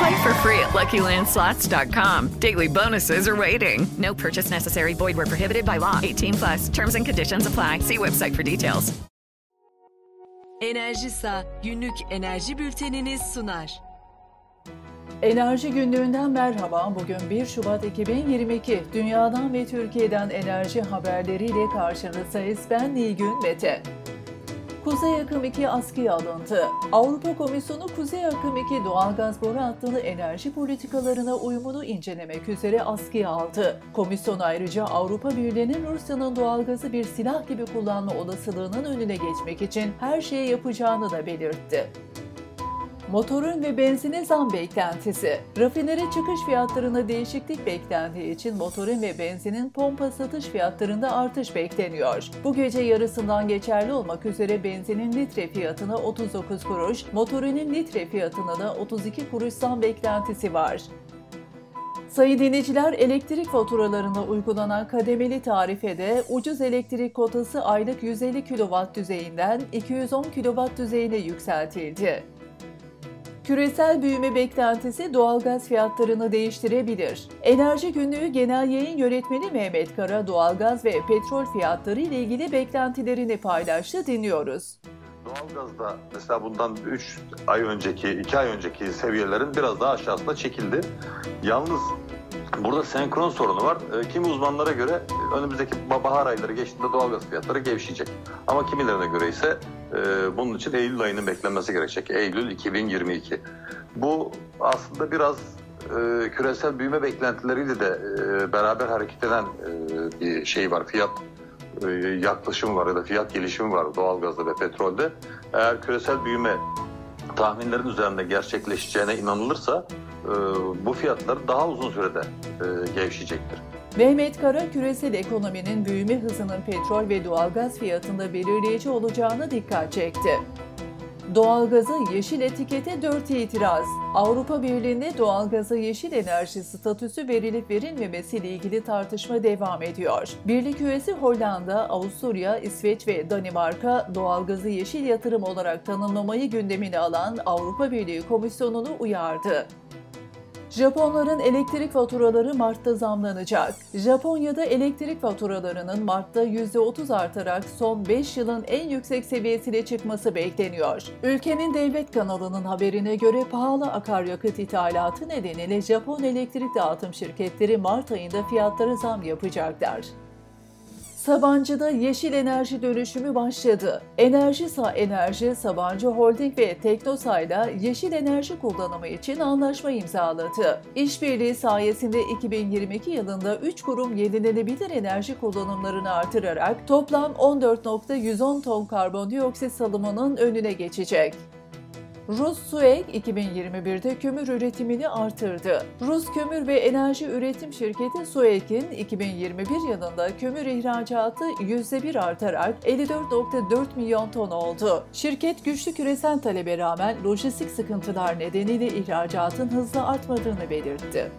Play for free at LuckyLandSlots.com. Daily bonuses are waiting. No purchase necessary. Void where prohibited by law. 18 plus. Terms and conditions apply. See website for details. Enerjisa günlük enerji bülteniniz sunar. Enerji günlüğünden merhaba. Bugün 1 Şubat 2022. Dünyadan ve Türkiye'den enerji haberleriyle karşınızdayız. Ben Nilgün Mete. Kuzey Akım 2 askıya alındı. Avrupa Komisyonu Kuzey Akım 2 doğalgaz boru hattını enerji politikalarına uyumunu incelemek üzere askıya aldı. Komisyon ayrıca Avrupa Birliği'nin Rusya'nın doğalgazı bir silah gibi kullanma olasılığının önüne geçmek için her şeyi yapacağını da belirtti. Motorun ve benzine zam beklentisi. Rafinere çıkış fiyatlarında değişiklik beklendiği için motorun ve benzinin pompa satış fiyatlarında artış bekleniyor. Bu gece yarısından geçerli olmak üzere benzinin litre fiyatına 39 kuruş, motorinin litre fiyatına da 32 kuruş zam beklentisi var. Sayın dinleyiciler, elektrik faturalarına uygulanan kademeli tarifede ucuz elektrik kotası aylık 150 kW düzeyinden 210 kW düzeyine yükseltildi. Küresel büyüme beklentisi doğalgaz fiyatlarını değiştirebilir. Enerji Günlüğü Genel Yayın Yönetmeni Mehmet Kara doğalgaz ve petrol fiyatları ile ilgili beklentilerini paylaştı. Dinliyoruz. Doğalgazda mesela bundan 3 ay önceki, 2 ay önceki seviyelerin biraz daha aşağısına çekildi. Yalnız burada senkron sorunu var. E, kimi uzmanlara göre önümüzdeki bahar ayları geçtiğinde doğalgaz fiyatları gevşeyecek. Ama kimilerine göre ise e, bunun için Eylül ayının beklenmesi gerekecek. Eylül 2022. Bu aslında biraz e, küresel büyüme beklentileriyle de e, beraber hareket eden e, bir şey var. Fiyat e, yaklaşımı var ya da fiyat gelişimi var doğalgazda ve petrolde. Eğer küresel büyüme tahminlerin üzerinde gerçekleşeceğine inanılırsa e, bu fiyatlar daha uzun sürede e, gevşeyecektir. Mehmet Kara, küresel ekonominin büyüme hızının petrol ve doğalgaz fiyatında belirleyici olacağına dikkat çekti. Doğalgaza yeşil etikete 4 itiraz. Avrupa Birliği'nde doğalgaza yeşil enerji statüsü verilip verilmemesiyle ilgili tartışma devam ediyor. Birlik üyesi Hollanda, Avusturya, İsveç ve Danimarka doğalgazı yeşil yatırım olarak tanımlamayı gündemine alan Avrupa Birliği Komisyonu'nu uyardı. Japonların elektrik faturaları Mart'ta zamlanacak. Japonya'da elektrik faturalarının Mart'ta %30 artarak son 5 yılın en yüksek seviyesine çıkması bekleniyor. Ülkenin devlet kanalının haberine göre pahalı akaryakıt ithalatı nedeniyle Japon elektrik dağıtım şirketleri Mart ayında fiyatları zam yapacaklar. Sabancı'da yeşil enerji dönüşümü başladı. Enerjisa Enerji, Sabancı Holding ve Teknosa'yla yeşil enerji kullanımı için anlaşma imzaladı. İşbirliği sayesinde 2022 yılında 3 kurum yenilenebilir enerji kullanımlarını artırarak toplam 14.110 ton karbondioksit salımının önüne geçecek. Rus SUEG 2021'de kömür üretimini artırdı. Rus Kömür ve Enerji Üretim Şirketi SUEG'in 2021 yılında kömür ihracatı %1 artarak 54.4 milyon ton oldu. Şirket güçlü küresel talebe rağmen lojistik sıkıntılar nedeniyle ihracatın hızla artmadığını belirtti.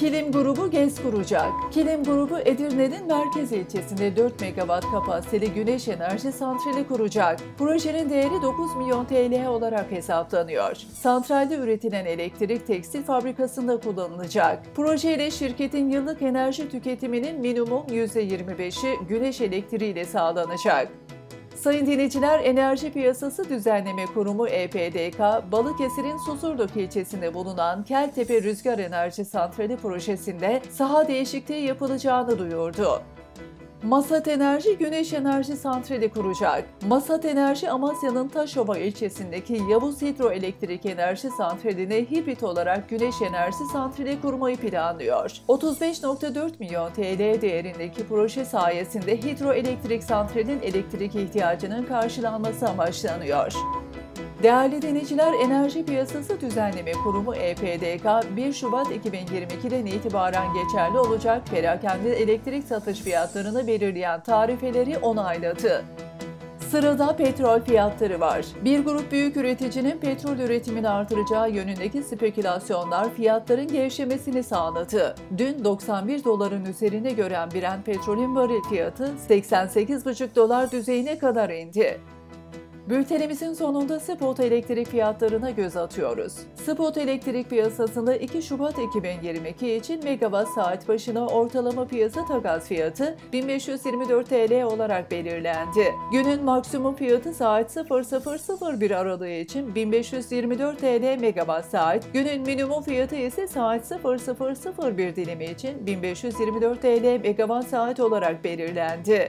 Kilim grubu GES kuracak. Kilim grubu Edirne'nin merkez ilçesinde 4 megawatt kapasiteli güneş enerji santrali kuracak. Projenin değeri 9 milyon TL olarak hesaplanıyor. Santralde üretilen elektrik tekstil fabrikasında kullanılacak. Projeyle şirketin yıllık enerji tüketiminin minimum %25'i güneş elektriğiyle sağlanacak. Sayın dinleyiciler, Enerji Piyasası Düzenleme Kurumu EPDK, Balıkesir'in Susurduk ilçesinde bulunan Keltepe Rüzgar Enerji Santrali projesinde saha değişikliği yapılacağını duyurdu. Masat Enerji Güneş Enerji Santrali kuracak. Masat Enerji Amasya'nın Taşova ilçesindeki Yavuz Hidroelektrik Enerji Santrali'ne hibrit olarak güneş enerji santrali kurmayı planlıyor. 35.4 milyon TL değerindeki proje sayesinde hidroelektrik santralin elektrik ihtiyacının karşılanması amaçlanıyor. Değerli denizciler, Enerji Piyasası Düzenleme Kurumu EPDK 1 Şubat 2022'den itibaren geçerli olacak perakende elektrik satış fiyatlarını belirleyen tarifeleri onayladı. Sırada petrol fiyatları var. Bir grup büyük üreticinin petrol üretimini artıracağı yönündeki spekülasyonlar fiyatların gevşemesini sağladı. Dün 91 doların üzerine gören Brent petrolün varil fiyatı 88,5 dolar düzeyine kadar indi. Bültenimizin sonunda spot elektrik fiyatlarına göz atıyoruz. Spot elektrik piyasasında 2 Şubat 2022 için megawatt saat başına ortalama piyasa takas fiyatı 1524 TL olarak belirlendi. Günün maksimum fiyatı saat 0001 aralığı için 1524 TL megawatt saat, günün minimum fiyatı ise saat 0001 dilimi için 1524 TL megawatt saat olarak belirlendi.